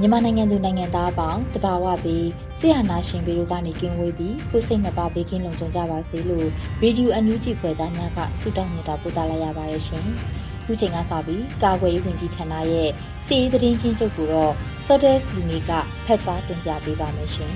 မြန်မာနိုင်ငံသူနိုင်ငံသားအပေါင်းတဘာဝပြီးဆရာနာရှင်ပေတို့ကနေကင်းဝေးပြီးကိုစိတ်နှစ်ပါးဘေးကင်းလုံခြုံကြပါစေလို့ရေဒီယိုအန်ယူဂျီဖွယ်သားများကဆုတောင်းမြတ်တာပို့သလာရပါတယ်ရှင်။ခုချိန်ကစပြီးကာကွယ်ရေးဝန်ကြီးဌာနရဲ့စီရေးသတင်းချင်းချုပ်ကိုတော့ Sodes လူနေကဖတ်ကြားတင်ပြပေးပါမယ်ရှင်။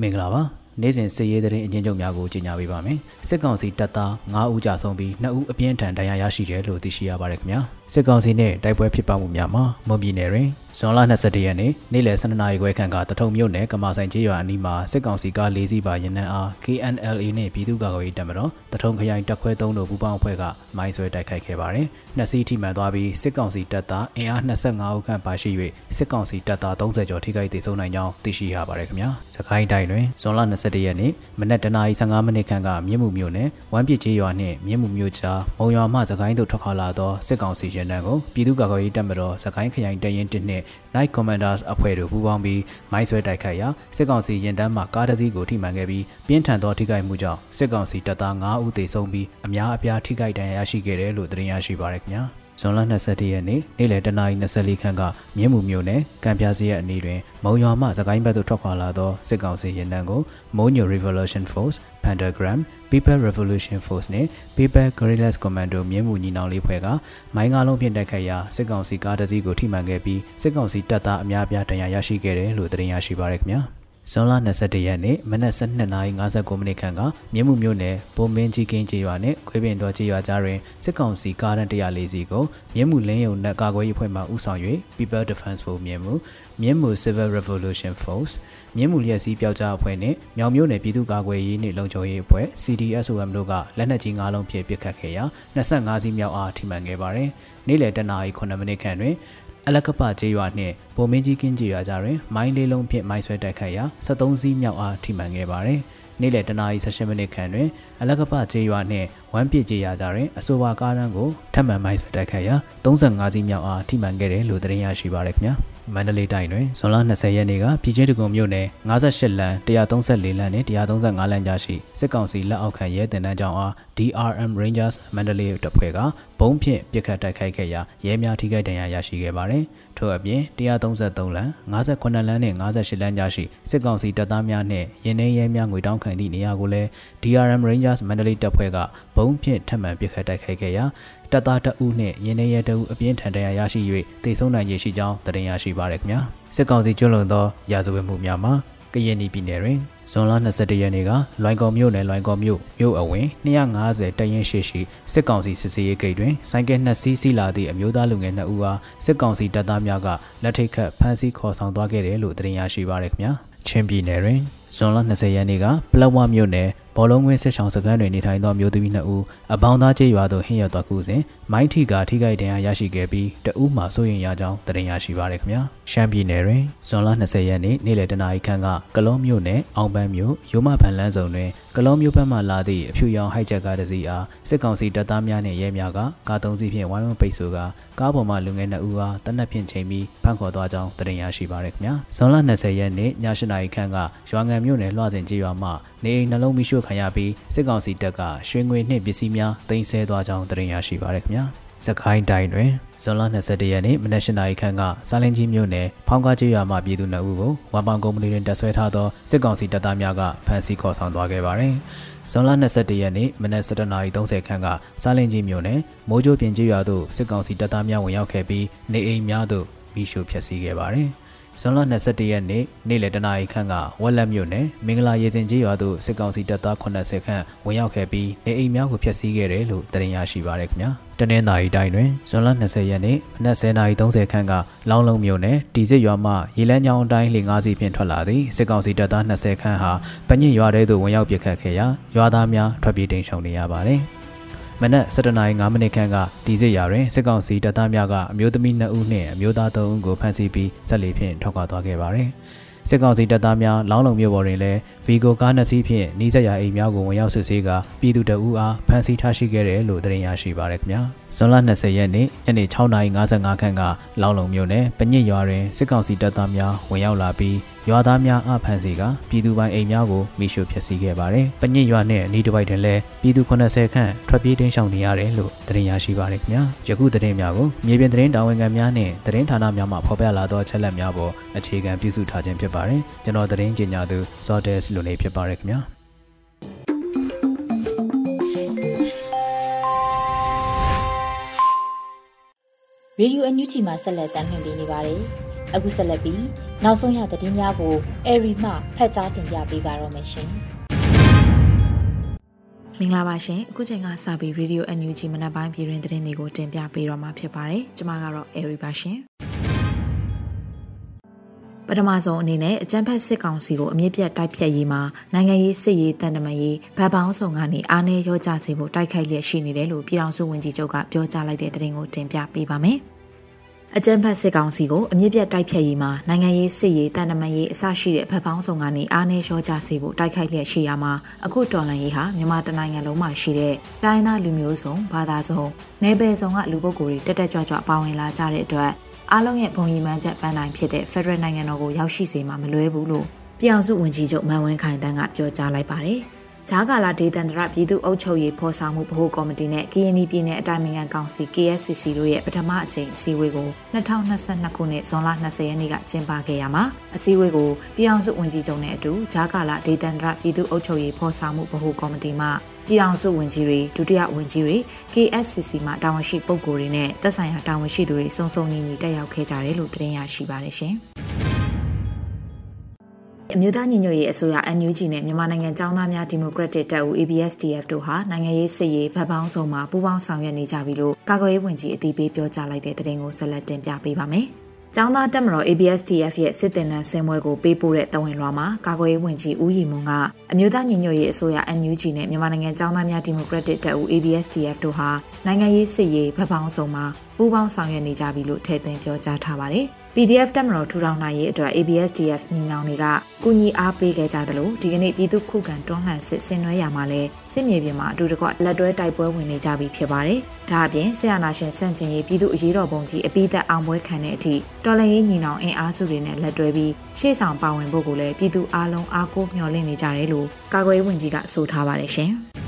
မင်္ဂလာပါ။ နေ့စဉ်စစ်ရေးသတင်းအကျဉ်းချုပ်များကိုကြီးညာပေးပါမယ်။စစ်ကောင်စီတပ်သား9ဦးကြာဆုံးပြီး2ဦးအပြင်းထန်ဒဏ်ရာရရှိတယ်လို့သိရှိရပါတယ်ခင်ဗျာ။စစ်ကောင်စီနဲ့တိုက်ပွဲဖြစ်ပွားမှုများမှာမွန်ပြည်နယ်တွင်ဇွန်လ22ရက်နေ့နေ့လယ်12နာရီခွဲခန့်ကတထုံမြို့နယ်ကမာဆိုင်ကျေးရွာအနီးမှာစစ်ကောင်စီက၄စီးပါရင်နှန်းအား KNLA နှင့်ပြည်သူ့ကာကွယ်ရေးတပ်မတော်တထုံခရိုင်တပ်ခွဲ3တို့ပူးပေါင်းအဖွဲ့ကမိုင်းဆွဲတိုက်ခိုက်ခဲ့ပါတယ်။နှစ်စီးထိမှန်သွားပြီးစစ်ကောင်စီတပ်သားအင်အား25ဦးခန့်ပါရှိ၍စစ်ကောင်စီတပ်သား30ကျော်ထိခိုက်ဒေဆုံးနိုင်ကြောင်းသိရှိရပါတယ်ခင်ဗျာ။စကိုင်းတိုင်းတွင်ဇွန်လ22ရက်နေ့မနက်တနာရီ15မိနစ်ခန့်ကမြင်းမှုမြို့နယ်ဝမ်းပစ်ကျေးရွာနှင့်မြင်းမှုမြို့ကြားမုံရွာမှစကိုင်းသို့ထွက်ခွာလာသောစစ်ကောင်စီရင်တန်းကိုပြည်သူ့ကာကွယ်ရေးတပ်မတော်စကိုင်းခရိုင်တရင်1နှင့် Night Commanders အဖွဲ့တို့ပူးပေါင်းပြီးမိုင်းဆွဲတိုက်ခိုက်ရာစစ်ကောင်စီရင်တန်းမှကားတစ်စီးကိုထိမှန်ခဲ့ပြီးပြင်းထန်သောထိခိုက်မှုကြောင့်စစ်ကောင်စီတပ်သား9ဦးသေဆုံးပြီးအများအပြားထိခိုက်ဒဏ်ရာရရှိခဲ့တယ်လို့သတင်းရရှိပါရခင်ဗျာ ဇွန်လ22ရက်နေ့နေ့လယ်တနာရီ24ခန်းကမြင်းမှုမြို့နယ်ကံပြားစီရဲ့အနီးတွင်မုံရွာမှစကိုင်းဘက်သို့ထွက်ခွာလာသောစစ်ကောင်စီရင်တန်းကို Monyo Revolution Force, Pentagram, People Revolution Force နှင့် People Guerrillas Commando မြင်းမှုညီနောင်လေးဖွဲ့ကမိုင်းကားလုံးဖြင့်တိုက်ခိုက်ရာစစ်ကောင်စီကားတစ်စီးကိုထိမှန်ခဲ့ပြီးစစ်ကောင်စီတပ်သားအများအပြားဒဏ်ရာရရှိခဲ့တယ်လို့သတင်းရရှိပါရခင်ဗျာ။ ဇွန်လ22ရက်နေ့မနက်12:59မိနစ်ခန့်ကမြင်းမှုမြို့နယ်ဘုံမင်းကြီးကင်းကျေးရွာနဲ့ခွေးပင်တော်ကျေးရွာကြားတွင်စစ်ကောင်စီကားတန်း104စီးကိုမြင်းမှုလင်းယုံနဲ့ကာကွယ်ရေးအဖွဲ့မှဦးဆောင်၍ People Defense Force မြင်းမှုမြင်းမှု Civil Revolution Force မြင်းမှုလျက်စီးပျောက်ကြားအဖွဲ့နဲ့မြောင်မြို့နယ်ပြည်သူ့ကာကွယ်ရေးနှင့်လုံခြုံရေးအဖွဲ့ CDSOM တို့ကလက်နက်ကြီး၅လုံးဖြင့်ပစ်ခတ်ခဲ့ရာ25စီးမြောက်အားထိမှန်ခဲ့ပါတယ်။နေ့လယ်တနာရီ9မိနစ်ခန့်တွင် အလကပကျေးရွာနှင့်ဗိုလ်မင်းကြီးကင်းကျေးရွာကြားတွင်မိုင်းလေးလုံးဖြင့်မိုင်းဆွဲတိုက်ခိုက်ရာ73စီးမြောက်အားထိမှန်ခဲ့ပါသည်။နေ့လယ်တနာရီ18မိနစ်ခန့်တွင်အလကပကျေးရွာနှင့်ဝမ်းပစ်ကျေးရွာကြားတွင်အဆိုပါကားတန်းကိုထပ်မံမိုင်းဆွဲတိုက်ခိုက်ရာ35စီးမြောက်အားထိမှန်ခဲ့တယ်လို့သတင်းရရှိပါရခင်ဗျာ။မန္တလေးတိုင်းတွင်ဇွန်လ20ရက်နေ့ကပြည်ချင်းတကုံမြို့နယ်58လမ်း134လမ်းနဲ့135လမ်းကြားရှိစစ်ကောင်စီလက်အောက်ခံရဲတင်တန်းကြောင်းအား DRM Rangers မန္တလေးတပ်ဖွဲ့က ဘုံဖြင့်ပစ်ခတ်တိုက်ခိုက်ခဲ့ရာရဲများထိခိုက်ဒဏ်ရာရရှိခဲ့ပါတယ်။ထို့အပြင်133လမ်း58လမ်းနဲ့58လမ်းကြားရှိစစ်ကောင်စီတပ်သားများနှင့်ရင်းနှင်းရဲများငွေတောင်းခံသည့်နေရာကိုလည်း DRM Rangers မန္တလေးတပ်ဖွဲ့ကဘုံဖြင့်ထပ်မံပစ်ခတ်တိုက်ခိုက်ခဲ့ရာတပ်သားတအုပ်နှင့်ရင်းနှီးရဲတအုပ်အပြင်းထန်တရားရရှိ၍တိတ်ဆုံးနိုင်ရရှိကြောင်းတင်ရရှိပါရခင်ဗျာစစ်ကောင်စီကျွလွန်သောရာဇဝတ်မှုများမှာ ကရင်ပြည်နယ်တွင်ဇွန်လ22ရက်နေ့ကလွိုင်ကော်မြို့နယ်လွိုင်ကော်မြို့မြို့အဝင်250တရင်ရှိရှိစစ်ကောင်စီစစ်ဆေးရေးဂိတ်တွင်စိုင်းကဲနှစ်စီးစီးလာသည့်အမျိုးသားလူငယ်2ဦးအားစစ်ကောင်စီတပ်သားများကလက်ထိတ်ခတ်ဖမ်းဆီးခေါ်ဆောင်သွားခဲ့တယ်လို့တင်ရရှိပါရခင်ဗျာချင်းပြည်နယ်တွင်ဇွန်လ20ရက်နေ့ကပလက်ဝမြို့နယ် ဘောလုံးကွင်းစစ်ဆောင်စခန်းတွင်နေထိုင်သောမျိုးသမီး2ဦးအပေါင်းသားကျေးရွာသို့ဟင်းရသွားခုစဉ်မိုင်းထီကထိခိုက်ဒဏ်ရာရရှိခဲ့ပြီးတဦးမှစိုးရင်ရကြောင်းတင်ရရှိပါရခင်ဗျာရှမ်းပြည်နယ်တွင်ဇွန်လ20ရက်နေ့နေ့လယ်တနာရီခန့်ကကလောမြို့နယ်အောင်ပန်းမြို့ရိုးမဖန်လန်းဆောင်တွင်ကလောမြို့ဘက်မှလာသည့်အဖြူရောင်ဟိုက်ချက်ကားတစ်စီးအားစစ်ကောင်စီတပ်သားများနှင့်ရဲများကကားသုံးစီးဖြင့်ဝိုင်းဝန်းပိတ်ဆို့ကာကားပေါ်မှလူငယ်2ဦးအားတနက်ဖြန်ချိန်ပြီးဖမ်းခေါ်သွားကြောင်းတင်ရရှိပါရခင်ဗျာဇွန်လ20ရက်နေ့ည8နာရီခန့်ကရွာငံမြို့နယ်လွှစင်ကြီးရွာမှနေအိမ်နှလုံးမိရှို့ခံရပြီးစစ်ကောင်စီတပ်ကရွှေငွေနှင့်ပစ္စည်းများတင်ဆဲသွားကြောင်းတင်ရရှိပါရခင်ဗျာ စကိုင်းတိုင်းတွင်ဇွန်လ22ရက်နေ့မနက်၈နာရီခန့်ကစားလင်းကြီးမြို့နယ်ဖောင်းကားကျေးရွာမှပြည်သူနှစ်ဦးကိုဝမ်ပောင်ကုမ္ပဏီတွင်တပ်ဆွဲထားသောစစ်ကောင်စီတပ်သားများကဖမ်းဆီးခေါ်ဆောင်သွားခဲ့ပါသည်။ဇွန်လ22ရက်နေ့မနက်7:30ခန့်ကစားလင်းကြီးမြို့နယ်မိုးကြိုးပြင်ကျေးရွာသို့စစ်ကောင်စီတပ်သားများဝင်ရောက်ခဲ့ပြီးနေအိမ်များသို့မိရှုဖျက်ဆီးခဲ့ပါသည်။ ဇွန်လ22ရက်နေ့နေ့လယ်တနာရီခန့်ကဝက်လက်မြို့နယ်မင်္ဂလာရေစင်ကြီးရွာသို့စစ်ကောင်စီတပ်သား80ခန့်ဝင်ရောက်ခဲ့ပြီးနေအိမ်များကိုဖျက်ဆီးခဲ့တယ်လို့တင်ရရှိပါရခင်ဗျာတနင်္သာရီတိုင်းတွင်ဇွန်လ20ရက်နေ့မနက်10:30ခန့်ကလောင်းလုံးမြို့နယ်တီစစ်ရွာမှရေလန်းချောင်းအတိုင်းလေငါးစီးဖြင့်ထွက်လာသည့်စစ်ကောင်စီတပ်သား20ခန့်ဟာပညစ်ရွာထဲသို့ဝင်ရောက်ပစ်ခတ်ခဲ့ရာရွာသားများထွက်ပြေးတိမ်းရှောင်နေရပါတယ်။ မနက်7:05မိနစ်ခန့်ကဒီစစ်ရာတွင်စစ်ကောင်စီတပ်သားများကအမျိုးသမီး2ဦးနှင့်အမျိုးသား3ဦးကိုဖမ်းဆီးပြီးဆက်လက်ဖြင့်ထောက်ခွာသွားခဲ့ပါသည်။စစ်ကောင်စီတပ်သားများလောင်းလုံမြို့ပေါ်တွင်လည်းဗီဂိုကားနှစ်စီးဖြင့်နှီးစက်ရအိမ်များကိုဝင်ရောက်စစ်ဆေးကာပြည်သူတအူးအားဖမ်းဆီးထားရှိခဲ့တယ်လို့သတင်းရရှိပါရခင်ဗျာ။ဇွန်လ20ရက်နေ့ညနေ6:55ခန့်ကလောင်းလုံမြို့နယ်ပညစ်ရွာတွင်စစ်ကောင်စီတပ်သားများဝင်ရောက်လာပြီး ရွာသားများအဖမ်းဆီးကပြည်သူပိုင်အိမ်များကိုမိရှုဖျက်ဆီးခဲ့ပါတယ်။ပညစ်ရွာနဲ့အနီးတစ်ပိုက်တွင်လည်းပြည်သူ80ခန့်ထွက်ပြေးတင်းရှောင်နေရတယ်လို့သတင်းရရှိပါရခင်ဗျာ။ယခုသတင်းများကိုမြေပြင်သတင်းတာဝန်ခံများနဲ့သတင်းဌာနများမှဖော်ပြလာသောချက်လက်များပေါ်အခြေခံပြုစုထားခြင်းဖြစ်ပါတယ်။ကျွန်တော်သတင်းကြေညာသူ Sordes လူနေဖြစ်ပါရခင်ဗျာ။ရေဒီယိုအန်ယူဂျီမှာဆက်လက်တင်ပြနေပါတယ်။ အခုဆက်လက်ပြီးနောက်ဆုံးရသတင်းများကိုအေရီမှဖတ်ကြားတင်ပြပေးပါတော့မယ်ရှင်။မင်္ဂလာပါရှင်အခုချိန်ကစပြီး Radio NUG မနက်ပိုင်းပြည်တွင်သတင်းတွေကိုတင်ပြပေးတော့မှာဖြစ်ပါတယ်ကျွန်မကတော့ Airy ပါရှင်ပထမဆုံးအနေနဲ့အကြံဖက်စစ်ကောင်စီကိုအမြင့်ပြတ်တိုက်ဖြတ်ရေးမှာနိုင်ငံရေးစစ်ရေးတန်တမရေးဗတ်ပေါင်းဆောင်ကနေအားနည်းရောကြစေဖို့တိုက်ခိုက်လျက်ရှိနေတယ်လို့ပြည်ထောင်စုဝန်ကြီးချုပ်ကပြောကြားလိုက်တဲ့သတင်းကိုတင်ပြပေးပါမယ်။ အကြံဖတ်စစ်ကောင်စီကိုအမြင့်ပြတ်တိုက်ဖြတ်ရေးမှာနိုင်ငံရေးစစ်ရေးတန်တမန်ရေးအစရှိတဲ့ဖက်ပေါင်းဆောင်ကနေအားနည်းလျော့ကျစေဖို့တိုက်ခိုက်လျက်ရှိရမှာအခုတော်လန်ရေးဟာမြန်မာတနိုင်ငံလုံးမှာရှိတဲ့တိုင်းသားလူမျိုးစုံဘာသာစုံနယ်ပယ်စုံကလူပုဂ္ဂိုလ်တွေတက်တက်ကြွကြွပါဝင်လာကြတဲ့အတွက်အားလုံးရဲ့ဘုံရီမှန်းချက်ပန်းတိုင်းဖြစ်တဲ့ Federal နိုင်ငံတော်ကိုရောက်ရှိစေမှာမလွဲဘူးလို့ပြောင်စုဝန်ကြီးချုပ်မန်ဝင်းခိုင်တန်းကပြောကြားလိုက်ပါတယ်။ ဂျာကာလာဒေသန္တရပြည်သူ့အုပ်ချုပ်ရေးဖော်ဆောင်မှုဗဟိုကော်မတီနဲ့ KNY ပြည်နယ်အတိုင်းအမြံကောင်စီ KSCC တို့ရဲ့ပထမအကြိမ်အစည်းအဝေးကို2022ခုနှစ်ဇွန်လ20ရက်နေ့ကကျင်းပခဲ့ရမှာအစည်းအဝေးကိုပြည်ထောင်စုဝန်ကြီးချုပ်နဲ့အတူဂျာကာလာဒေသန္တရပြည်သူ့အုပ်ချုပ်ရေးဖော်ဆောင်မှုဗဟိုကော်မတီမှပြည်ထောင်စုဝန်ကြီးတွေဒုတိယဝန်ကြီးတွေ KSCC မှတာဝန်ရှိပုဂ္ဂိုလ်တွေနဲ့သက်ဆိုင်ရာတာဝန်ရှိသူတွေစုံစုံညီညီတက်ရောက်ခဲ့ကြတယ်လို့သတင်းရရှိပါတယ်ရှင်။ အမျိုးသားညီညွတ်ရေးအစိုးရ NUG နဲ့မြန်မာနိုင်ငံចောင်းသားများဒီမိုကရက်တစ်တပ်ဦး ABSDF တို့ဟာနိုင်ငံရေးစစ်ရေးဗတ်ပေါင်းစုံမှာပူးပေါင်းဆောင်ရွက်နေကြပြီလို့ကာကွယ်ရေးဝန်ကြီးအသိပေးပြောကြားလိုက်တဲ့သတင်းကိုဆက်လက်တင်ပြပေးပါမယ်။ကျောင်းသားတက်မတော် ABSDF ရဲ့စစ်တင်နန်းဆင်ပွဲကိုပေးပို့တဲ့တဝင်လွှာမှာကာကွယ်ရေးဝန်ကြီးဦးရီမွန်ကအမျိုးသားညီညွတ်ရေးအစိုးရ NUG နဲ့မြန်မာနိုင်ငံကျောင်းသားများဒီမိုကရက်တစ်တပ်ဦး ABSDF တို့ဟာနိုင်ငံရေးစစ်ရေးဗတ်ပေါင်းစုံမှာပူးပေါင်းဆောင်ရွက်နေကြပြီလို့ထည့်သွင်းပြောကြားထားပါတယ်။ PDF တက်မတော်ထူထောင်နိုင်ရေးအတွက် ABSDF ညီနောင်တွေကကူညီအားပေးခဲ့ကြသလိုဒီကနေ့ပြည်သူခုခံတွန်းလှန်စစ်ဆင်နွှဲရမှာလဲစစ်မြေပြင်မှာအတူတကွလက်တွဲတိုက်ပွဲဝင်နေကြပြီဖြစ်ပါတယ်။ဒါအပြင်ဆရာနာရှင်စန့်ကျင်ရေးပြည်သူအရေးတော်ပုံကြီးအပိသက်အောင်ပွဲခံတဲ့အထိတော်လှန်ရေးညီနောင်အင်အားစုတွေနဲ့လက်တွဲပြီးရှေ့ဆောင်ပါဝင်ဖို့ကိုလည်းပြည်သူအားလုံးအားကိုးမျှော်လင့်နေကြတယ်လို့ကာကွယ်ရေးဝန်ကြီးကဆိုထားပါတယ်ရှင်။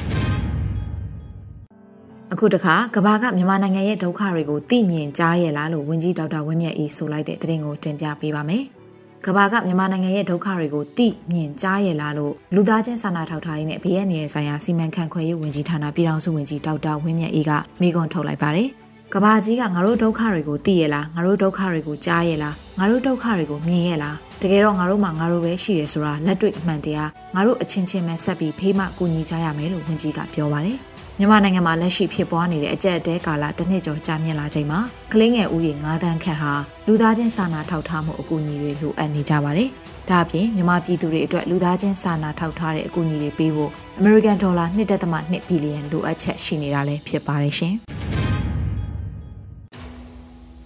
အခုတခါကဘာကမြန်မာနိုင်ငံရဲ့ဒုက္ခတွေကိုသိမြင်ကြားရလားလို့ဝန်ကြီးဒေါက်တာဝင်းမြတ်အေးဆိုလိုက်တဲ့သတင်းကိုတင်ပြပေးပါမယ်။ကဘာကမြန်မာနိုင်ငံရဲ့ဒုက္ခတွေကိုသိမြင်ကြားရလားလို့လူသားချင်းစာနာထောက်ထားရေးနဲ့ဘေးအန္တရာယ်ဆိုင်ရာစီမံခန့်ခွဲရေးဝန်ကြီးဌာနပြည်ထောင်စုဝန်ကြီးဒေါက်တာဝင်းမြတ်အေးကမိကွန်ထုတ်လိုက်ပါတယ်။ကဘာကြီးကငါတို့ဒုက္ခတွေကိုသိရလားငါတို့ဒုက္ခတွေကိုကြားရလားငါတို့ဒုက္ခတွေကိုမြင်ရလားတကယ်တော့ငါတို့မှာငါတို့ပဲရှိတယ်ဆိုတာလက်တွေ့အမှန်တရားငါတို့အချင်းချင်းပဲဆက်ပြီးဖေးမကူညီကြရမယ်လို့ဝန်ကြီးကပြောပါတယ်။ မြန်မာနိုင်ငံမှာလက်ရှိဖြစ်ပွားနေတဲ့အကြက်အတဲကာလတစ်နှစ်ကျော်ကြာမြင့်လာချိန်မှာကလေးငယ်ဦးရေ9တန်းခန့်ဟာလူသားချင်းစာနာထောက်ထားမှုအကူအညီတွေလိုအပ်နေကြပါတယ်။ဒါအပြင်မြန်မာပြည်သူတွေအတွက်လူသားချင်းစာနာထောက်ထားတဲ့အကူအညီတွေပေးဖို့ American Dollar 1.2ဘီလီယံလိုအပ်ချက်ရှိနေတာလည်းဖြစ်ပါတယ်ရှင်။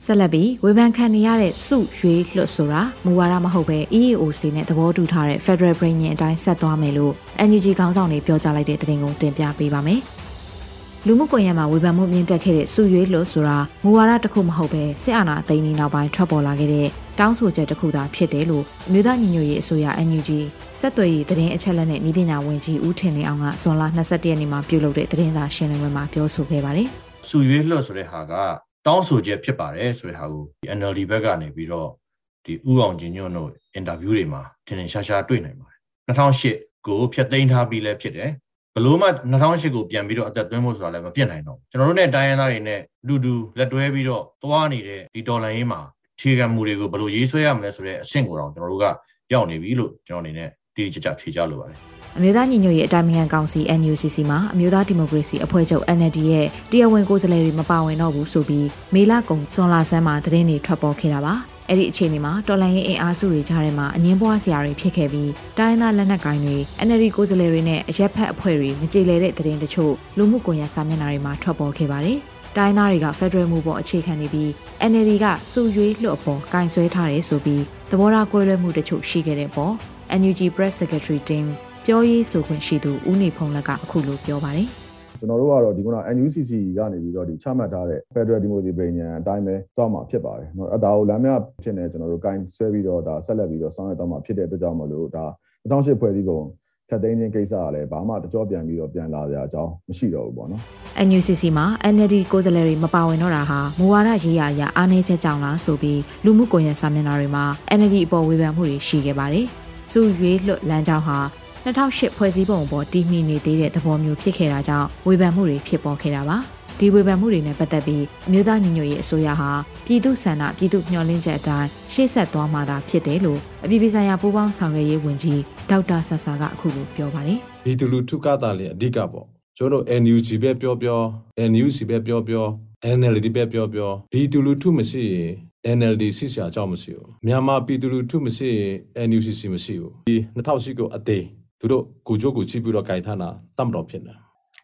ဆက်လက်ပြီးဝေဖန်ခံနေရတဲ့စုရွေးလွတ်ဆိုတာမူဝါဒမဟုတ်ပဲ EAOC နဲ့သဘောတူထားတဲ့ Federal Brain အတိုင်းဆက်သွားမယ်လို့ NUG ခေါင်းဆောင်တွေပြောကြားလိုက်တဲ့သတင်းကိုတင်ပြပေးပါမယ်။ လူမှုကွန်ရက်မှာဝေဖန်မှုမြင့်တက်ခဲ့တဲ့စုရွေးလို့ဆိုတာမူဝါဒတစ်ခုမဟုတ်ပဲစစ်အာဏာသိမ်းပြီးနောက်ပိုင်းထွက်ပေါ်လာခဲ့တဲ့တောင်းဆိုချက်တစ်ခုသာဖြစ်တယ်လို့အမျိုးသားညီညွတ်ရေးအစိုးရ NUG ဆက်သွယ်ရေးသတင်းအချက်အလက်နဲ့ဤပညာဝန်ကြီးဦးထင်လင်းအောင်ကဇွန်လ22ရက်နေ့မှာပြုလုပ်တဲ့သတင်းစာရှင်းလင်းပွဲမှာပြောဆိုခဲ့ပါတယ်။စုရွေးလွှတ်ဆိုတဲ့ဟာကတောင်းဆိုချက်ဖြစ်ပါတယ်ဆိုတဲ့ဟာကို NLD ဘက်ကနေပြီးတော့ဒီဥအောင်ကျင်ညွန့်တို့အင်တာဗျူးတွေမှာထင်ထင်ရှားရှားတွေ့နိုင်ပါတယ်2008ကိုဖျက်သိမ်းထားပြီးလဲဖြစ်တယ် ဘလို့မှ2008ကိုပြန်ပြီးတော့အသက်သွင်းဖို့ဆိုတာလည်းမပြတ်နိုင်တော့ကျွန်တော်တို့နဲ့တိုင်းရင်းသားတွေနဲ့အတူတူလက်တွဲပြီးတော့သွားနေတဲ့ဒီဒေါ်လာရင်းမှာခြေခံမှုတွေကိုဘယ်လိုရေးဆွဲရမလဲဆိုတဲ့အဆင့်ကိုတော့ကျွန်တော်တို့ကရောက်နေပြီလို့ကျွန်တော်အနေနဲ့တိတိကျကျဖြေကြားလိုပါတယ်အမျိုးသားညီညွတ်ရေးအတိုင်းအမြံကောင်စီ NUCC မှာအမျိုးသားဒီမိုကရေစီအဖွဲ့ချုပ် NLD ရဲ့တရားဝင်ကိုယ်စားလှယ်တွေမပါဝင်တော့ဘူးဆိုပြီးမေလကုံစွန်လာဆန်းမှာသတင်းတွေထွက်ပေါ်ခဲ့တာပါ အဲ့ဒီအခြေအနေမှာတော်လန်ရေးအင်အားစုတွေကြားထဲမှာအငင်းပွားစရာတွေဖြစ်ခဲ့ပြီးတိုင်းသားလက်နက်ကိုင်တွေ NLD ကိုယ်စားလှယ်တွေနဲ့အရက်ဖက်အဖွဲ့တွေမကြေလည်တဲ့သတင်းတချို့လူမှုကွန်ရက်စာမျက်နှာတွေမှာထွက်ပေါ်ခဲ့ပါတယ်တိုင်းသားတွေက Federal မှုပေါ်အခြေခံနေပြီး NLD ကစုရွေးလွှတ်ပေါ်ကင်ဆွဲထားတယ်ဆိုပြီးသဘောထားကွဲလွဲမှုတချို့ရှိခဲ့တဲ့ပေါ် NUG Press Secretary Team ပြောရေးဆိုခွင့်ရှိသူဦးနေဖုံးလက်ကအခုလိုပြောပါတယ် ကျွန်တော်တို့ကတော့ဒီကုနာ NUCC ကနေပြီးတော့ဒီချမှတ်ထားတဲ့ Federal Democracy ပြည်ညံအတိုင်းပဲတောက်မှာဖြစ်ပါတယ်เนาะအဲဒါကိုလမ်းမြဖြစ်နေကျွန်တော်တို့ gain ဆွဲပြီးတော့ဒါဆက်လက်ပြီးတော့ဆောင်ရွက်တော့မှာဖြစ်တဲ့အတွက်ကြောင့်မလို့ဒါ2008ဖွဲ့စည်းပုံထပ်သိမ်းခြင်းကိစ္စကလည်းဘာမှတကြောပြန်ပြီးတော့ပြန်လာကြအကြောင်းမရှိတော့ဘူးပေါ့နော် NUCC မှာ NLD ကိုယ်စားလှယ်တွေမပါဝင်တော့တာဟာမူဝါဒရေးရာအရအားနည်းချက်ကြောင့်လားဆိုပြီးလူမှုကွန်ရက်စာမျက်နှာတွေမှာ NLD အပေါ်ဝေဖန်မှုတွေရှိခဲ့ပါတယ်။စုရွေးလွတ်လမ်းကြောင်းဟာ 2008ဖွဲ့စည်းပုံအပေါ်တည်မီနေသေးတဲ့သဘောမျိုးဖြစ်ခဲ့တာကြောင့်ဝေဖန်မှုတွေဖြစ်ပေါ်ခဲ့တာပါဒီဝေဖန်မှုတွေနဲ့ပတ်သက်ပြီးအမျိုးသားညီညွတ်ရေးအစိုးရဟာပြည်သူ့ဆန္ဒပြည်သူ့မျှော်လင့်ချက်အတိုင်းရှေ့ဆက်သွားမှာသာဖြစ်တယ်လို့အပြည်ပြည်ဆိုင်ရာပူးပေါင်းဆောင်ရွက်ရေးဝန်ကြီးဒေါက်တာဆဆာကအခုလိုပြောပါတယ်ပြည်သူလူထုကသာလေအဓိကပေါ့ကျွန်တော်တို့ NUG ပဲပြောပြော NUC ပဲပြောပြော NLD ပဲပြောပြောပြည်သူလူထုမရှိရင် NLD စီရှာအကြောင်းမရှိဘူးမြန်မာပြည်သူလူထုမရှိရင် NUCC မရှိဘူးဒီ2008ကိုအသေး သူတို့ကိုကြိုးကိုချိပြီးတော့ကြိုင်ထားတာတတ်မတော်ဖြစ်တယ်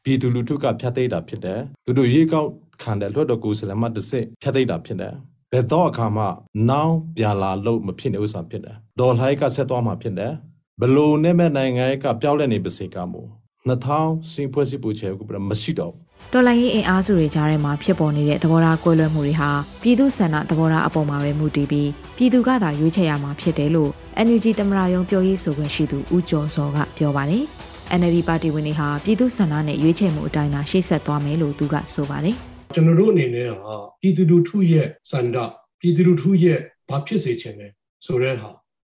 ပြည်သူလူထုကဖြတ်သိမ်းတာဖြစ်တယ်သူတို့ရေကောက်ခံတဲ့လွှတ်တော်ကိုယ်စားလှယ်မှတစ်စစ်ဖြတ်သိမ်းတာဖြစ်တယ်ဘယ်တော့အခါမှနောင်ပြန်လာလို့မဖြစ်နေဥစ္စာဖြစ်တယ်ဒေါ်လှိုင်းကဆက်သွားမှာဖြစ်တယ်ဘလို့နဲ့မဲ့နိုင်ငံကပြောင်းလဲနေပါစေကမို့2000စင်ဖွဲ့စည်းပူချေကိုမရှိတော့ တော်လိုင်းရေးအင်အားစုတွေကြားထဲမှာဖြစ်ပေါ်နေတဲ့သဘောထားကွဲလွဲမှုတွေဟာပြည်သူ့ဆန္ဒသဘောထားအပေါ်မှာပဲမူတည်ပြီးပြည်သူကသာရွေးချယ်ရမှာဖြစ်တယ်လို့ NUG သမရယုံပြောရေးဆိုခွင့်ရှိသူဦးကျော်စောကပြောပါတယ်။ NLD ပါတီဝင်တွေဟာပြည်သူ့ဆန္ဒနဲ့ရွေးချယ်မှုအတိုင်းသာရှေ့ဆက်သွားမယ်လို့သူကဆိုပါတယ်။ကျွန်တော်တို့အနေနဲ့ဟာပြည်သူလူထုရဲ့ဆန္ဒပြည်သူလူထုရဲ့ဘာဖြစ်စေချင်လဲဆိုတဲ့ဟာ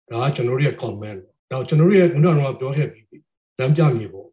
ဒါကကျွန်တော်တို့ရဲ့ comment တော့ကျွန်တော်တို့ရဲ့ခုနကတော့ပြောခဲ့ပြီးလမ်းပြမြေပုံ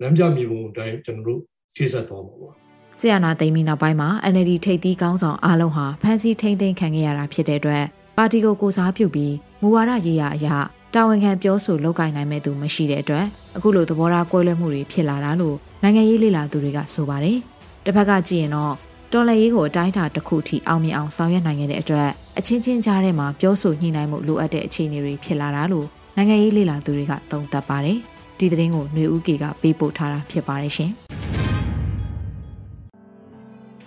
လမ်းပြမြေပုံအတိုင်းကျွန်တော်တို့ ရှေ့ဆက်သွားမှာပါဆီယနာသိမ်းပြီးနောက်ပိုင်းမှာ NLD ထိပ်သီးကောင်းဆောင်အားလုံးဟာဖမ်းဆီးထိန်းသိမ်းခံခဲ့ရတာဖြစ်တဲ့အတွက်ပါတီကိုကိုစားပြုပြီးမူဝါဒရေးရာအရာတာဝန်ခံပြောဆိုလုပ်ကိုင်နိုင်မဲ့သူမရှိတဲ့အတွက်အခုလိုသဘောထားကွဲလွဲမှုတွေဖြစ်လာတာလို့နိုင်ငံရေးလေလာသူတွေကဆိုပါတယ်။တစ်ဖက်ကကြည့်ရင်တော့တော်လှန်ရေးကိုအတိုင်းအတာတစ်ခုထိအောင်မြင်အောင်ဆောင်ရွက်နိုင်ခဲ့တဲ့အတွက်အချင်းချင်းကြားထဲမှာပြောဆိုညှိနှိုင်းမှုလိုအပ်တဲ့အခြေအနေတွေဖြစ်လာတာလို့နိုင်ငံရေးလေလာသူတွေကသုံးသပ်ပါတယ်။ဒီသတင်းကိုຫນွေဦးကေကပေးပို့ထားတာဖြစ်ပါတယ်ရှင်။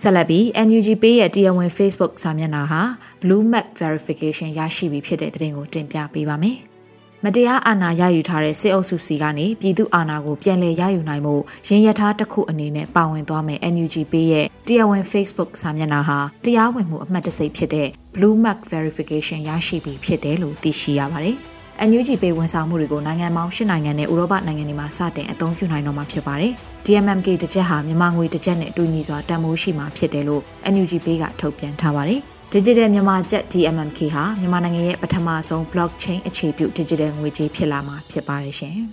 ဆက်လက်ပြီး NUG Pay ရဲ့တရားဝင် Facebook စာမျက်နှာဟာ Blue Mac Verification ရရှိပြီဖြစ်တဲ့သတင်းကိုတင်ပြပေးပါမယ်။မတရားအာဏာရယူထားတဲ့စစ်အုပ်စုစီကနေပြည်သူအာဏာကိုပြန်လည်ရယူနိုင်မှုရင်းရထားတစ်ခုအနေနဲ့ပါဝင်သွားမယ် NUG Pay ရဲ့တရားဝင် Facebook စာမျက်နှာဟာတရားဝင်မှုအမှတ်တစိတ်ဖြစ်တဲ့ Blue Mark Verification ရရှိပြီဖြစ်တယ်လို့သိရှိရပါတယ်။ NUG ပေးဝန်ဆောင်မှုတွေကိုနိုင်ငံပေါင်း၈နိုင်ငံနဲ့ဥရောပနိုင်ငံတွေမှာစတင်အသုံးပြုနိုင်တော့မှာဖြစ်ပါတယ်။ DMMK တစ်ချက်ဟာမြန်မာငွေတစ်ချက်နဲ့အတူညီစွာတန်ဖိုးရှိမှာဖြစ်တယ်လို့ NUG ပေးကထုတ်ပြန်ထားပါတယ်။ Digital မြန်မာကျပ် DMMK ဟာမြန်မာနိုင်ငံရဲ့ပထမဆုံး blockchain အခြေပြု digital ငွေကြေးဖြစ်လာမှာဖြစ်ပါတယ်ရှင်။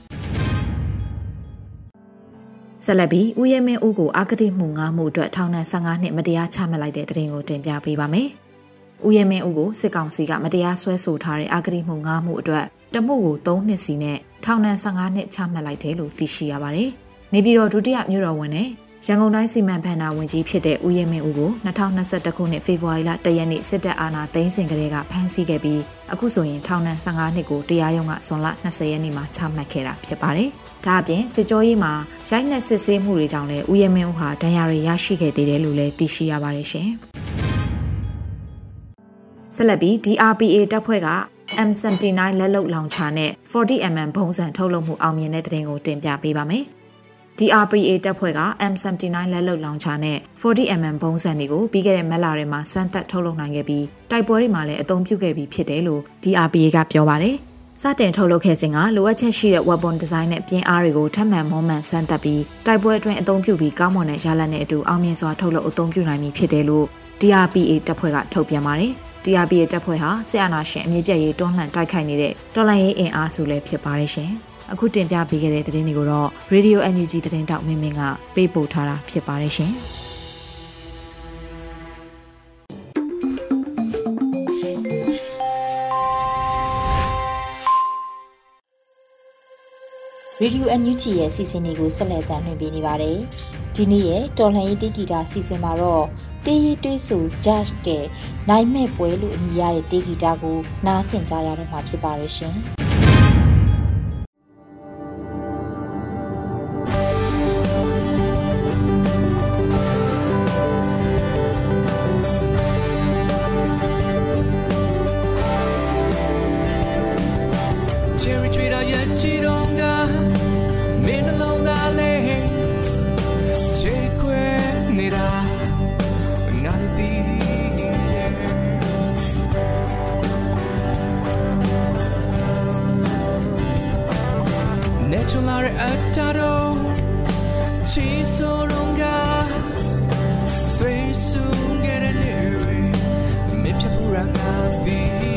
ဆက်လက်ပြီးဦးရဲမင်းဦးကိုအာဂတိမှုငါးမှုအတွက်ထောင်ဒဏ်15နှစ်မတရားချမှတ်လိုက်တဲ့တဲ့ရင်ကိုတင်ပြပေးပါမယ်။ဦးရဲမင်းဦးကိုစစ်ကောင်စီကမတရားဆွဲဆိုထားတဲ့အာဂတိမှု၅မှုအတွက် တမှုကို3နှစ်စီနဲ့ထောင်ဒဏ်15နှစ်ချမှတ်လိုက်တယ်လို့သိရှိရပါတယ်။နေပြည်တော်ဒုတိယမြို့တော်ဝန်နဲ့ရန်ကုန်တိုင်းစီမံဘဏ္ဍာဝန်ကြီးဖြစ်တဲ့ဦးရဲမင်းဦးကို2021ခုနှစ်ဖေဖော်ဝါရီလ1ရက်နေ့စစ်တပ်အာဏာသိမ်းစဉ်ကတည်းကဖမ်းဆီးခဲ့ပြီးအခုဆိုရင်ထောင်ဒဏ်15နှစ်ကိုတရားရုံးကဇွန်လ20ရက်နေ့မှာချမှတ်ခဲ့တာဖြစ်ပါတယ်။ဒါအပြင်စစ်ကြောရေးမှာရိုက်နှက်စစ်ဆေးမှုတွေကြောင့်လည်းဦးရဲမင်းဦးဟာဒဏ်ရာတွေရရှိခဲ့သေးတယ်လို့လည်းသိရှိရပါတယ်ရှင်။ဆက်လက်ပြီး DRPA တပ်ဖွဲ့က M79 လက်လုံလောင်ချာနဲ့ 40mm ဘုံစံထုတ်လုပ်မှုအောင်မြင်တဲ့တဲ့ရင်ကိုတင်ပြပေးပါမယ်။ DRPA တပ်ဖွဲ့က M79 လက်လုံလောင်ချာနဲ့ 40mm ဘုံစံတွေကိုပြီးခဲ့တဲ့မက်လာတွေမှာစမ်းသပ်ထုတ်လုပ်နိုင်ခဲ့ပြီးတိုက်ပွဲတွေမှာလည်းအသုံးပြုခဲ့ပြီးဖြစ်တယ်လို့ DRPA ကပြောပါတယ်။စတင်ထုတ်လုပ်ခဲ့ခြင်းကလိုအပ်ချက်ရှိတဲ့ weapon design နဲ့ပြင်အားတွေကိုထပ်မံမောမှန်စမ်းသပ်ပြီးတိုက်ပွဲအတွင်းအသုံးပြုပြီးကောင်းမွန်တဲ့ရလဒ်နဲ့အတူအောင်မြင်စွာထုတ်လုပ်အသုံးပြုနိုင်ပြီဖြစ်တယ်လို့ DRPA တပ်ဖွဲ့ကထုတ်ပြန်ပါတယ်။ DRPA တပ်ဖွဲ့ဟာဆီယနာရှင်အမြင့်ပြည့်ရေးတွန်းလှန်တိုက်ခိုက်နေတဲ့တော်လှန်ရေးအင်အားစုလည်းဖြစ်ပါတယ်ရှင်။အခုတင်ပြပေးခဲ့တဲ့သတင်းတွေကိုတော့ Radio NUG သတင်းတောက်မင်းမင်းကပေးပို့ထားတာဖြစ်ပါတယ်ရှင်။ရေဒီယိုအန်ယူဂျီရဲ့စီစဉ်တွေကိုဆက်လက်တင်ပြနေပါတယ်။ ဒီနေ့ရဲ့တော်လှန်ရေးတေဂီတာစီစဉ်မှာတော့တေးရီတွေးဆူ Judge ကနိုင်မဲ့ပွဲလို့အမည်ရတဲ့တေဂီတာကိုနားဆင်ကြရတော့မှာဖြစ်ပါရဲ့ရှင်။ ချီဆိုတော့ကတွေးစုံခဲ့တဲ့နေမင်းဖြတ်ဖို့ရငါ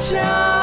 家。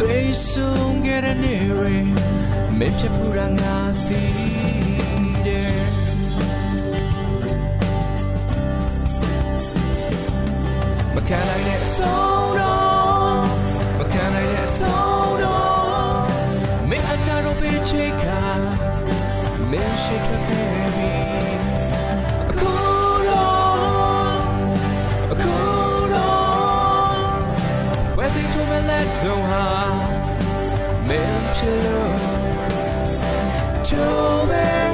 သွေးဆုံးခဲ့တဲ့နေရမင်းဖြစ်ဖို့ရငါတည်တယ်မခံနိုင်တဲ့အဆုံးတော့ so high မင်းဖြစ်လို့ told me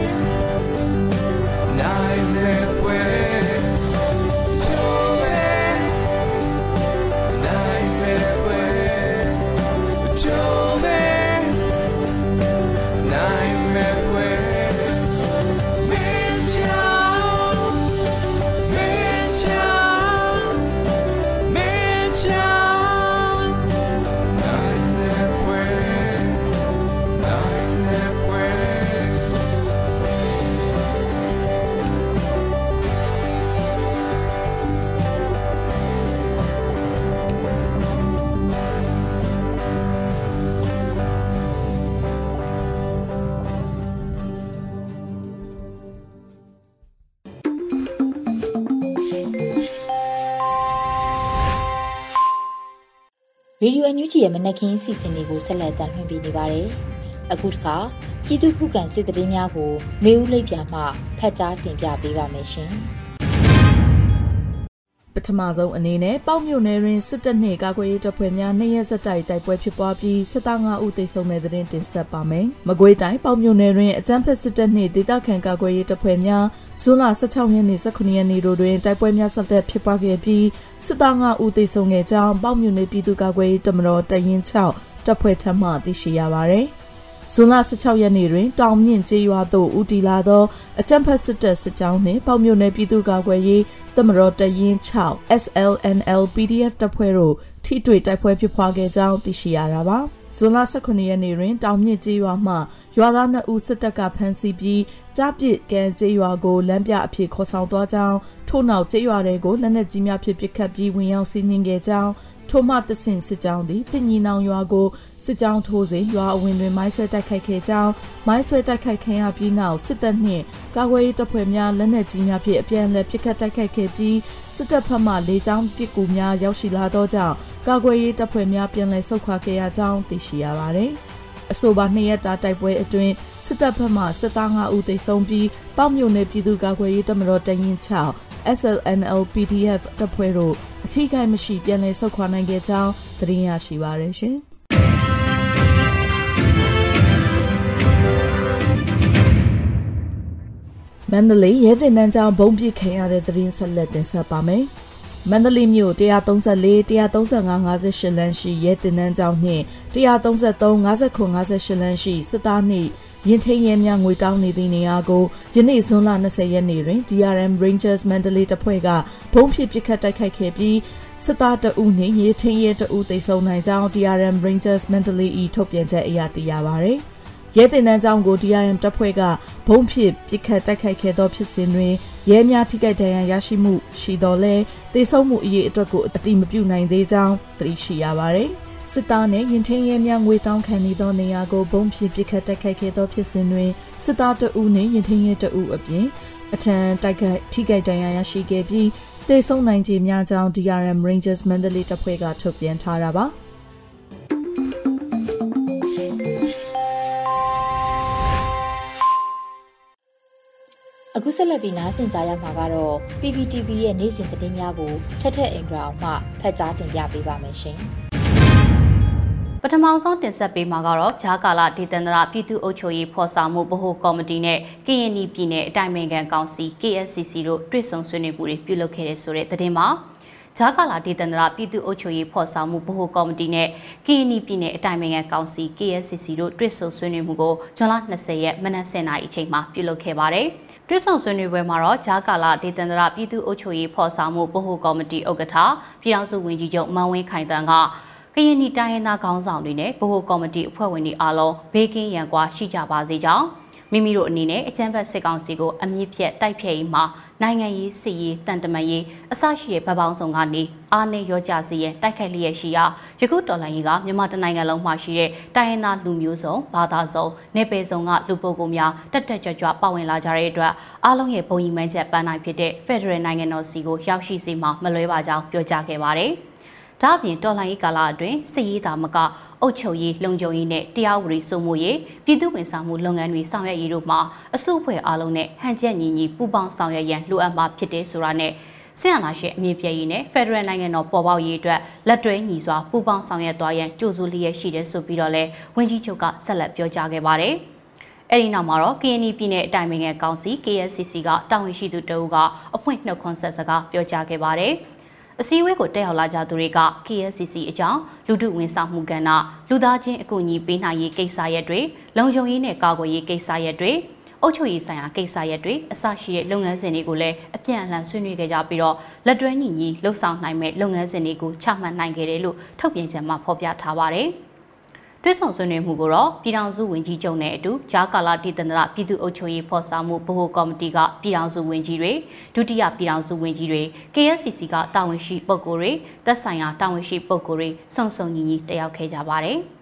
ရေဒီယိုအန်ယူဂျီရဲ့မနက်ခင်းစီစဉ်တွေကိုဆက်လက်တင်ပြနေပါတယ်။အခုတခါပြည်သူခုခံစစ်တရေးများကိုမျိုးဦးလိပ်ပြမှဖတ်ကြားတင်ပြပေးပါမယ်ရှင်။ ပထမဆုံးအနေနဲ့ပေါ့မြို့နယ်တွင်စစ်တပ်နှင့်ကာကွယ်ရေးတပ်ဖွဲ့များနှစ်ရက်ဆက်တိုက်တိုက်ပွဲဖြစ်ပွားပြီးစစ်သား5ဦးသေဆုံးတဲ့တဲ့တင်ဆက်ပါမယ်။မကွေးတိုင်းပေါ့မြို့နယ်တွင်အကြမ်းဖက်စစ်တပ်နှင့်ဒေသခံကာကွယ်ရေးတပ်ဖွဲ့များဇွန်လ16ရက်နေ့18ရက်နေ့တို့တွင်တိုက်ပွဲများဆက်လက်ဖြစ်ပွားခဲ့ပြီးစစ်သား5ဦးသေဆုံးခဲ့ကြောင်းပေါ့မြို့နယ်ပြည်သူ့ကာကွယ်ရေးတပ်မတော်တရင်6တပ်ဖွဲ့ထံမှသိရှိရပါသည်။ ဇွန်လ16ရက်နေ့တွင်တောင်မြင့်ကျေးရွာသို့ဦးတည်လာသောအကြမ်းဖက်စစ်တပ်စစ်ကြောင်းနှင့်ပေါ့မြို့နယ်ပြည်သူ့ကာကွယ်ရေးတမတော်တရင်6 SLNL PDF တပ်ဖွဲ့တို့ထိတွေ့တိုက်ပွဲဖြစ်ပွားခဲ့ကြောင်းသိရှိရတာပါဇွန်လ18ရက်နေ့တွင်တောင်မြင့်ကျေးရွာမှရွာသား2ဦးစစ်တပ်ကဖမ်းဆီးပြီးကြားပစ်ကန်ကျေးရွာကိုလမ်းပြအဖြစ်ခေါ်ဆောင်သွားကြောင်းထို့နောက်ကျေးရွာတွေကိုလက်နက်ကြီးများဖြင့်ပစ်ခတ်ပြီးဝင်ရောက်စီးနင်းခဲ့ကြောင်း ထိုမှတဆင့်စစ်ကြောင်းသည်တင်ညီနောင်ရွာကိုစစ်ကြောင်းထိုးစဉ်ရွာအဝင်တွင်မိုင်းဆွဲတိုက်ခိုက်ခဲ့ကြောင်းမိုင်းဆွဲတိုက်ခိုက်ခံရပြီးနောက်စစ်တပ်နှင့်ကာကွယ်ရေးတပ်ဖွဲ့များလက်နက်ကြီးများဖြင့်အပြန်အလှန်ပစ်ခတ်တိုက်ခိုက်ခဲ့ပြီးစစ်တပ်ဘက်မှလေကြောင်းပစ်ကူများရောက်ရှိလာသောကြောင့်ကာကွယ်ရေးတပ်ဖွဲ့များပြန်လည်ဆုတ်ခွာခဲ့ရကြောင်းသိရှိရပါသည်အဆိုပါနှစ်ရက်တာတိုက်ပွဲအတွင်းစစ်တပ်ဘက်မှစစ်သား5ဦးသေဆုံးပြီးပေါ့မြို့နယ်ပြည်သူ့ကာကွယ်ရေးတပ်မတော်တရင်6 SLNL PDF တပ်ဖွဲ့တို့အထီးကိုင်းမရှိပြန်လည်ဆုတ်ခွာနိုင်ခဲ့ကြောင်းသတင်းရရှိပါရရှင်။မန္တလေးရဲတင်နန်းကျောင်းဘုံပစ်ခံရတဲ့သတင်းဆက်လက်တင်ဆက်ပါမယ်။မန္တလေးမြို့134 135 58လမ်းရှိရဲတင်နန်းကျောင်းနှင့်133 59 58လမ်းရှိစစ်သားနှင့် ရင်ထိန်ရဲများငွေတောင်းနေသည့်နေရာကိုယနေ့ဇွန်လ20ရက်နေ့တွင် DRM Rangers Mandalay တပ်ဖွဲ့ကဘုံဖြစ်ပစ်ခတ်တိုက်ခိုက်ခဲ့ပြီးစစ်သားတအုပ်နှင့်ရဲထိန်ရဲတအုပ်သိဆုံးနိုင်ကြောင်း DRM Rangers Mandalay ၏ထုတ်ပြန်ချက်အရသိရပါသည်ရဲတင်တန်းကျောင်းကို DRM တပ်ဖွဲ့ကဘုံဖြစ်ပစ်ခတ်တိုက်ခိုက်ခဲ့သောဖြစ်စဉ်တွင်ရဲများထိခိုက်ဒဏ်ရာရရှိမှုရှိတော်လဲတေဆုံးမှုအရေးအတွက်ကိုအတိမပြုနိုင်သေးကြောင်းသိရှိရပါသည်။ စစ်သားနဲ့ရင်ထင်းရဲများငွေတောင်းခံနေသောနေရာကိုဘုံဖြင့်ပစ်ခတ်တိုက်ခိုက်ခဲ့သောဖြစ်စဉ်တွင်စစ်သားတအုပ်နှင့်ရင်ထင်းရဲတအုပ်အပြင်အထံတိုက်ခိုက်ထိခိုက်ဒဏ်ရာရရှိခဲ့ပြီးတေဆုံးနိုင်ခြင်းများကြောင်း DRM Rangers Mandalay တပ်ဖွဲ့ကထုတ်ပြန်ထားတာပါအခုဆက်လက်ပြီးနားဆင်ကြရမှာကတော့ PPTV ရဲ့နေ့စဉ်သတင်းများကိုထက်ထက်အင်ဒရာအောင်မှဖတ်ကြားတင်ပြပေးပါမယ်ရှင်။ပ ထမဆုံးတင်ဆက်ပေးမှာကတော့ဂျာကာလာဒေသန္တရပြည်သူ့အုပ်ချုပ်ရေးဖော်ဆောင်မှုဗဟိုကော်မတီနဲ့ကရင်ပြည်နယ်အတိုင်းအမြန်ကောင်စီ KSCC တို့တွေ့ဆုံဆွေးနွေးမှုတွေပြုလုပ်ခဲ့တဲ့ဆိုတဲ့သတင်းမှာဂျာကာလာဒေသန္တရပြည်သူ့အုပ်ချုပ်ရေးဖော်ဆောင်မှုဗဟိုကော်မတီနဲ့ကရင်ပြည်နယ်အတိုင်းအမြန်ကောင်စီ KSCC တို့တွေ့ဆုံဆွေးနွေးမှုကိုဇွန်လ20ရက်မနက်10:00နာရီအချိန်မှာပြုလုပ်ခဲ့ပါတယ်။တွဲဆောင်ဆွေးနွေးပွဲမှာတော့ဂျာကာလာဒေသန္တရပြည်သူ့အုပ်ချုပ်ရေးဖော်ဆောင်မှုဗဟိုကော်မတီဥက္ကဋ္ဌပြည်ထောင်စုဝန်ကြီးချုပ်မန်ဝင်းခိုင်တန်းက ကရင်နီတိုင်းရင်းသားခေါင်းဆောင်တွေနဲ့ဗဟိုကော်မတီအဖွဲ့ဝင်တွေအားလုံးဘေးကင်းရန်ကွာရှိကြပါစေကြောင်းမိမိတို့အနေနဲ့အကြမ်းဖက်စစ်ကောင်စီကိုအမြင့်ဖြတ်တိုက်ဖျက်ရေးမှာနိုင်ငံရေးစစ်ရေးတန်တမန်ရေးအစရှိတဲ့ဗပောင်းဆောင်ကနေအားနဲ့ရောကြစေရန်တိုက်ခိုက်လျက်ရှိရာယခုတော်လှန်ရေးကမြန်မာတနိုင်ငံလုံးမှာရှိတဲ့တိုင်းရင်းသားလူမျိုးစုံဘာသာစုံနေပယ်စုံကလူပုဂ္ဂိုလ်များတက်တက်ကြွကြွပါဝင်လာကြတဲ့အတွက်အားလုံးရဲ့ဘုံညီမှန်းချက်ပန်းနိုင်ဖြစ်တဲ့ Federal နိုင်ငံတော်စီကိုရောက်ရှိစေမှာမလွဲပါကြောင်းပြောကြားခဲ့ပါတယ်။ ဒါအပြင်တော်လှန်ရေးကာလအတွင်းစစ်ရေးသာမကအုပ်ချုပ်ရေးလုံခြုံရေးနဲ့တရားဥပဒေစိုးမိုးရေးပြည်သူ့ဝန်ဆောင်မှုလုပ်ငန်းတွေဆောင်ရွက်ရေးတို့မှာအစုအဖွဲ့အားလုံးနဲ့ဟန်ချက်ညီညီပူးပေါင်းဆောင်ရွက်ရန်လိုအပ်မှာဖြစ်တယ်ဆိုတာနဲ့ဆင်အာဏာရှင်အမြင့်ပြည့်ရေးနဲ့ဖက်ဒရယ်နိုင်ငံတော်ပေါ်ပေါက်ရေးအတွက်လက်တွဲညီစွာပူးပေါင်းဆောင်ရွက်သွားရန်ကြိုးစိုးလျက်ရှိတယ်ဆိုပြီးတော့လဲဝန်ကြီးချုပ်ကဆက်လက်ပြောကြားခဲ့ပါတယ်။အဲဒီနောက်မှာတော့ KNY ပြည်နယ်အတိုင်းအမြံကောင်စီ KSCC ကတာဝန်ရှိသူတအုပ်ကအဖွင့်နှုတ်ခွန်းဆက်စကားပြောကြားခဲ့ပါတယ်။ အစည်းအဝေးကိုတက်ရောက်လာကြသူတွေက KSCC အကြောင်းလူထုဝန်ဆောင်မှုကဏ္ဍလူသားချင်းအကူအညီပေးနိုင်ရေးကိစ္စရပ်တွေလုံခြုံရေးနဲ့ကာကွယ်ရေးကိစ္စရပ်တွေအုပ်ချုပ်ရေးဆိုင်ရာကိစ္စရပ်တွေအစရှိတဲ့လုပ်ငန်းစဉ်တွေကိုလည်းအပြန်အလှန်ဆွေးနွေးခဲ့ကြပြီးတော့လက်တွဲညီညီလှုပ်ဆောင်နိုင်မဲ့လုပ်ငန်းစဉ်တွေကိုချမှတ်နိုင်ခဲ့တယ်လို့ထုတ်ပြန်ချက်မှာဖော်ပြထားပါတယ်။ တွဲဆောင်ဆွေးနွေးမှုကိုတော့ပြည်ထောင်စုဝန်ကြီးချုပ်နဲ့အတူဂျာကာလာတည်တန္တရပြည်သူ့အုပ်ချုပ်ရေးဖော်ဆောင်မှုဗဟိုကော်မတီကပြည်ထောင်စုဝန်ကြီးတွေဒုတိယပြည်ထောင်စုဝန်ကြီးတွေ KSCC ကတာဝန်ရှိပုဂ္ဂိုလ်တွေသက်ဆိုင်ရာတာဝန်ရှိပုဂ္ဂိုလ်တွေစုံစုံညီညီတက်ရောက်ခဲ့ကြပါတယ်။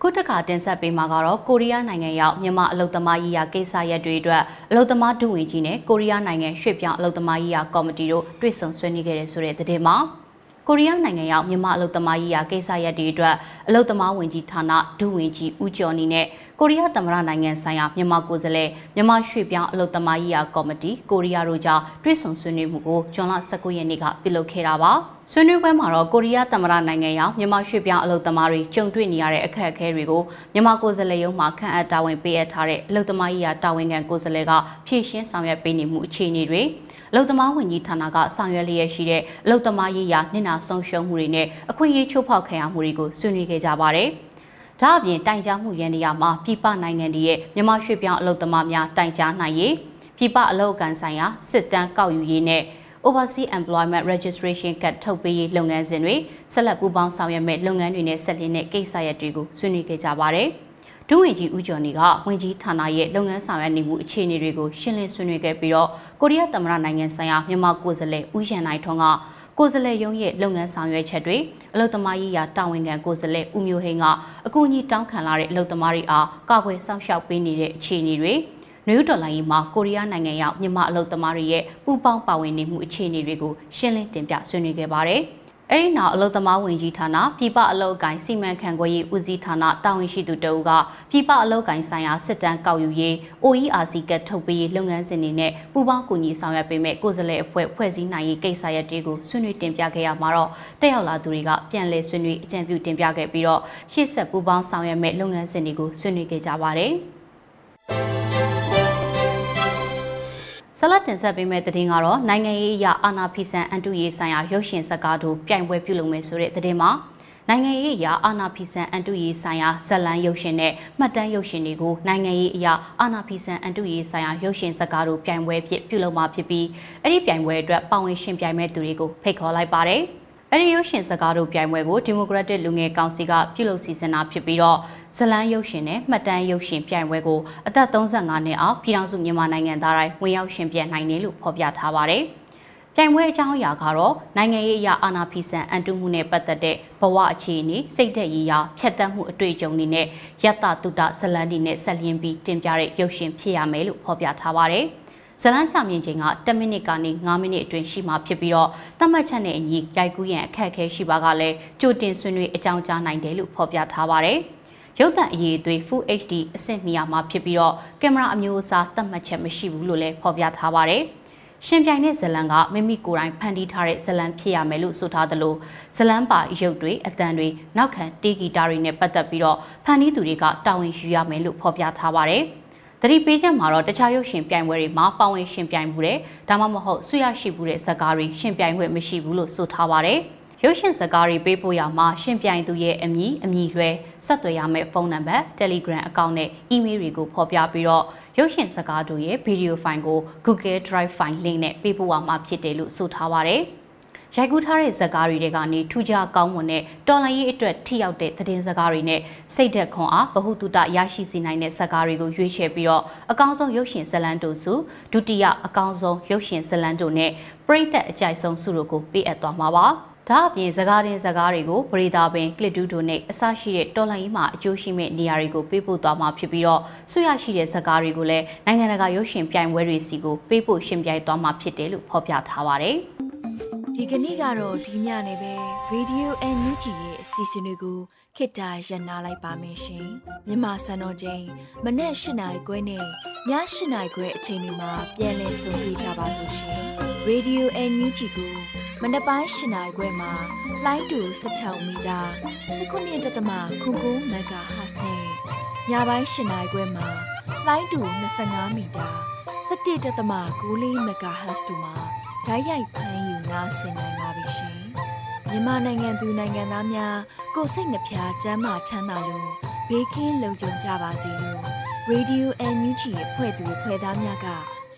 ခခုတစ်ခါတင်ဆက်ပေးမှာကတော့ကိုရီးယားနိုင်ငံရောက်မြန်မာအလုပ်သမားရေးရာကိစ္စရပ်တွေအတွက်အလုပ်သမားဒုဝန်ကြီးနဲ့ကိုရီးယားနိုင်ငံရွှေ့ပြောင်းအလုပ်သမားရေးရာကော်မတီတို့တွေ့ဆုံဆွေးနွေးခဲ့တဲ့ဆိုတဲ့သတင်းမှာ ကိုရီးယားနိုင်ငံရောက်မြန်မာအလုပ်သမားရေးရာကိစ္စရပ်တွေအတွက်အလုပ်သမားဝန်ကြီးဌာနဒုဝန်ကြီးဦးကျော်နီနဲ့ကိုရီးယားသမ္မတနိုင်ငံဆိုင်ရာမြန်မာကိုယ်စားလှယ်မြန်မာရွှေ့ပြောင်းအလုပ်သမားရေးရာကော်မတီကိုရီးယားတို့ကြားတွေ့ဆုံဆွေးနွေးမှုကိုဇွန်လ19ရက်နေ့ကပြုလုပ်ခဲ့တာပါဆွေးနွေးပွဲမှာတော့ကိုရီးယားသမ္မတနိုင်ငံရောက်မြန်မာရွှေ့ပြောင်းအလုပ်သမားတွေကြုံတွေ့နေရတဲ့အခက်အခဲတွေကိုမြန်မာကိုယ်စားလှယ်ရုံးမှခန့်အပ်တာဝန်ပေးအပ်ထားတဲ့အလုပ်သမားရေးရာတာဝန်ခံကိုယ်စားလှယ်ကဖြည့်ရှင်းဆောင်ရွက်ပေးနေမှုအခြေအနေတွေ အလုံသမားဝန်ကြီးဌာနကဆောင်ရွက်လျက်ရှိတဲ့အလုံသမားရေးရာနှင့်နာဆုံးရှုံးမှုတွေနဲ့အခွင့်အရေးချိုးဖောက်ခံရမှုတွေကိုဆွေးနွေးခဲ့ကြပါတယ်။ဒါအပြင်တိုင်ကြားမှုရန်နေရာမှာပြည်ပနိုင်ငံတွေရဲ့မြန်မာရွှေ့ပြောင်းအလုံသမားများတိုင်ကြားနိုင်ရေးပြည်ပအလုံအကန်ဆိုင်ရာစစ်တမ်းကောက်ယူရေးနဲ့ Overseas Employment Registration ကတ်ထုတ်ပေးရေးလုပ်ငန်းစဉ်တွေဆက်လက်ပူးပေါင်းဆောင်ရွက်မဲ့လုပ်ငန်းတွေနဲ့ဆက်လျင်းတဲ့ကိစ္စရပ်တွေကိုဆွေးနွေးခဲ့ကြပါတယ်။ ဒုဝန်ကြီးဦးကျော်နေကဝန်ကြီးဌာနရဲ့လုပ်ငန်းဆောင်ရွက်နေမှုအခြေအနေတွေကိုရှင်းလင်းဆွေးနွေးခဲ့ပြီးတော့ကိုရီးယားသမ္မတနိုင်ငံဆိုင်ရာမြန်မာကိုယ်စားလှယ်ဦးရန်နိုင်ထွန်းကကိုယ်စားလှယ်ရုံးရဲ့လုပ်ငန်းဆောင်ရွက်ချက်တွေအလုသမားရေးရာတာဝန်ခံကိုယ်စားလှယ်ဦးမျိုးဟိန်းကအကူအညီတောင်းခံလာတဲ့အလုသမားတွေအားကာကွယ်စောင့်ရှောက်ပေးနေတဲ့အခြေအနေတွေနယူးဒေါ်လာရေးမှာကိုရီးယားနိုင်ငံရောက်မြန်မာအလုသမားတွေရဲ့ပူးပေါင်းပါဝင်နေမှုအခြေအနေတွေကိုရှင်းလင်းတင်ပြဆွေးနွေးခဲ့ပါတယ်။ အဲဒီနောက်အလုသမားဝင်ကြီးဌာနပြည်ပအလုတ်ကိုင်စီမံခန့်ခွဲရေးဦးစီးဌာနတာဝန်ရှိသူတအုပ်ကပြည်ပအလုတ်ကိုင်ဆိုင်ရာစစ်တမ်းကောက်ယူရေး OERC ကထုတ်ပေးရေးလုပ်ငန်းစဉ်တွေနဲ့ပူးပေါင်းကူညီဆောင်ရွက်ပေးမဲ့ကိုယ်စားလှယ်အဖွဲ့ဖွဲ့စည်းနိုင်ရေးကိစ္စရပ်တွေကိုဆွေးနွေးတင်ပြခဲ့ရမှာတော့တက်ရောက်လာသူတွေကပြန်လည်ဆွေးနွေးအကြံပြုတင်ပြခဲ့ပြီးတော့ရှေ့ဆက်ပူးပေါင်းဆောင်ရွက်မဲ့လုပ်ငန်းစဉ်တွေကိုဆွေးနွေးခဲ့ကြပါတယ်။ ဆက်လက်တင်ဆက်ပေးမယ့်သတင်းကတော့နိုင်ငံရေးအရအာဏာဖီဆန်အန်တုရေးဆိုင်ရာရုပ်ရှင်ဇာတ်ကားတို့ပြိုင်ပွဲပြုလုပ်မယ်ဆိုတဲ့သတင်းမှာနိုင်ငံရေးအရာအာဏာဖီဆန်အန်တုရေးဆိုင်ရာဇလန်ရုပ်ရှင်နဲ့မှတ်တမ်းရုပ်ရှင်တွေကိုနိုင်ငံရေးအရာအာဏာဖီဆန်အန်တုရေးဆိုင်ရာရုပ်ရှင်ဇာတ်ကားတို့ပြိုင်ပွဲဖြစ်ပြုလုပ်မှာဖြစ်ပြီးအဲ့ဒီပြိုင်ပွဲအတွက်ပါဝင်ရှင်ပြိုင်မဲ့သူတွေကိုဖိတ်ခေါ်လိုက်ပါတယ်။အဲ့ဒီရုပ်ရှင်စကားတို့ပြိုင်ပွဲကိုဒီမိုကရက်တစ်လူငယ်ကောင်စီကပြုလုပ်စီစဉ်တာဖြစ်ပြီးတော့ ဇလန်းရုပ်ရှင်နဲ့မှတ်တမ်းရုပ်ရှင်ပြိုင်ပွဲကိုအသက်35နှစ်အောက်ပြည်ထောင်စုမြန်မာနိုင်ငံသားတိုင်းဝင်ရောက်ရှင်ပြနိုင်တယ်လို့ဖော်ပြထားပါတယ်။ပြိုင်ပွဲအကြောင်းအရာကတော့နိုင်ငံရေးအရာအာဏာဖီဆန်အန်တုမှုနဲ့ပတ်သက်တဲ့ဘဝအခြေအနေစိတ်သက်ရည်ရာဖြတ်တန်းမှုအတွေ့အကြုံတွေနဲ့ယတ္တတုတဇလန်းတွေနဲ့ဆက်လျင်းပြီးတင်ပြတဲ့ရုပ်ရှင်ဖြစ်ရမယ်လို့ဖော်ပြထားပါတယ်။ဇလန်းချမြင့်ချိန်က10မိနစ်ကနေ9မိနစ်အတွင်းရှိမှဖြစ်ပြီးတော့သတ်မှတ်ချက်နဲ့အညီရိုက်ကူးရန်အခက်အခဲရှိပါကလည်းကြိုတင်ဆွေးနွေးအကြောင်းကြားနိုင်တယ်လို့ဖော်ပြထားပါတယ်။ ရုပ်သံအရေးအသွေး Full HD အဆင့်မီယာမှာဖြစ်ပြီးတော့ကင်မရာအမျိုးအစားသတ်မှတ်ချက်မရှိဘူးလို့လည်းဖော်ပြထားပါတယ်။ရှင်ပြိုင်တဲ့ဇလန်ကမိမိကိုယ်တိုင်ဖန်တီးထားတဲ့ဇလန်ဖြစ်ရမယ်လို့ဆိုထားသလိုဇလန်ပါရုပ်တွေအတန်တွေနောက်ခံတေးဂီတာတွေနဲ့ပတ်သက်ပြီးတော့ဖန်တီးသူတွေကတာဝန်ယူရမယ်လို့ဖော်ပြထားပါတယ်။တတိပေးချက်မှာတော့တခြားရုပ်ရှင်ပြိုင်ပွဲတွေမှာပါဝင်ရှင်ပြိုင်မှုတဲ့ဒါမှမဟုတ်ဆွရရှိမှုတဲ့ဇာတ်ကားတွေရှင်ပြိုင်ခွင့်မရှိဘူးလို့ဆိုထားပါတယ် ရုပ်ရှင်စကားတွေပေးပို့ရမှာရှင်ပြိုင်သူရဲ့အမည်အမည်လွှဲဆက်သွယ်ရမယ့်ဖုန်းနံပါတ် Telegram အကောင့်နဲ့ email တွေကိုဖော်ပြပြီးတော့ရုပ်ရှင်စကားတို့ရဲ့ဗီဒီယိုဖိုင်ကို Google Drive file link နဲ့ပေးပို့ရမှာဖြစ်တယ်လို့ဆိုထားပါတယ်။ရိုက်ကူးထားတဲ့ဇာတ်ကားတွေကနေထူးခြားကောင်းမွန်တဲ့တော်လန်ရေးအတွက်ထိရောက်တဲ့သတင်းစကားတွေနဲ့စိတ်သက်ခွန်အားဗဟုသုတရရှိစေနိုင်တဲ့ဇာတ်ကားတွေကိုရွေးချယ်ပြီးတော့အကောင်းဆုံးရုပ်ရှင်ဇာတ်လမ်းတို့စုဒုတိယအကောင်းဆုံးရုပ်ရှင်ဇာတ်လမ်းတို့နဲ့ပရိသတ်အကြိုက်ဆုံးစုတို့ကိုပေးအပ်သွားမှာပါ ဒါအပြင်စကားတင်စကားတွေကိုပရိသာပင်ကလစ်တူးတို့နဲ့အစရှိတဲ့တော်လိုင်းမှာအကျိုးရှိမဲ့နေရာတွေကိုပေးပို့သွားမှာဖြစ်ပြီးတော့ဆွရရှိတဲ့စကားတွေကိုလည်းနိုင်ငံတကာရုပ်ရှင်ပြိုင်ပွဲတွေစီကိုပေးပို့ရှင်ပြိုင်သွားမှာဖြစ်တယ်လို့ဖော်ပြထားပါတယ်။ဒီကနေ့ကတော့ဒီညနေပဲ Radio NUG ရဲ့အစီအစဉ်လေးကိုခေတ္တရနာလိုက်ပါမယ်ရှင်မြန်မာစံတော်ချိန်မနေ့၈နိုင်ခွဲနဲ့ည၈နိုင်ခွဲအချိန်တွေမှာပြောင်းလဲဆိုပြကြပါလို့ရှင် Radio NUG ကိုမနေ့ပိုင်း၈နိုင်ခွဲမှာလိုင်းတူ16မီတာ19.7ခုခုမဂါဟတ်နဲ့ညပိုင်း၈နိုင်ခွဲမှာလိုင်းတူ25မီတာ17.6မဂါဟတ်တို့မှာဓာတ်ရိုက်ဖမ်းယူနာဆင်နိုင်ပါပြီရှင်။မြန်မာနိုင်ငံသူနိုင်ငံသားများကိုစိတ်နှပြချမ်းမာချမ်းသာလို့ဘေးကင်းလုံခြုံကြပါစေလို့ Radio NUG ရဲ့ဖွဲ့သူဖွဲ့သားများက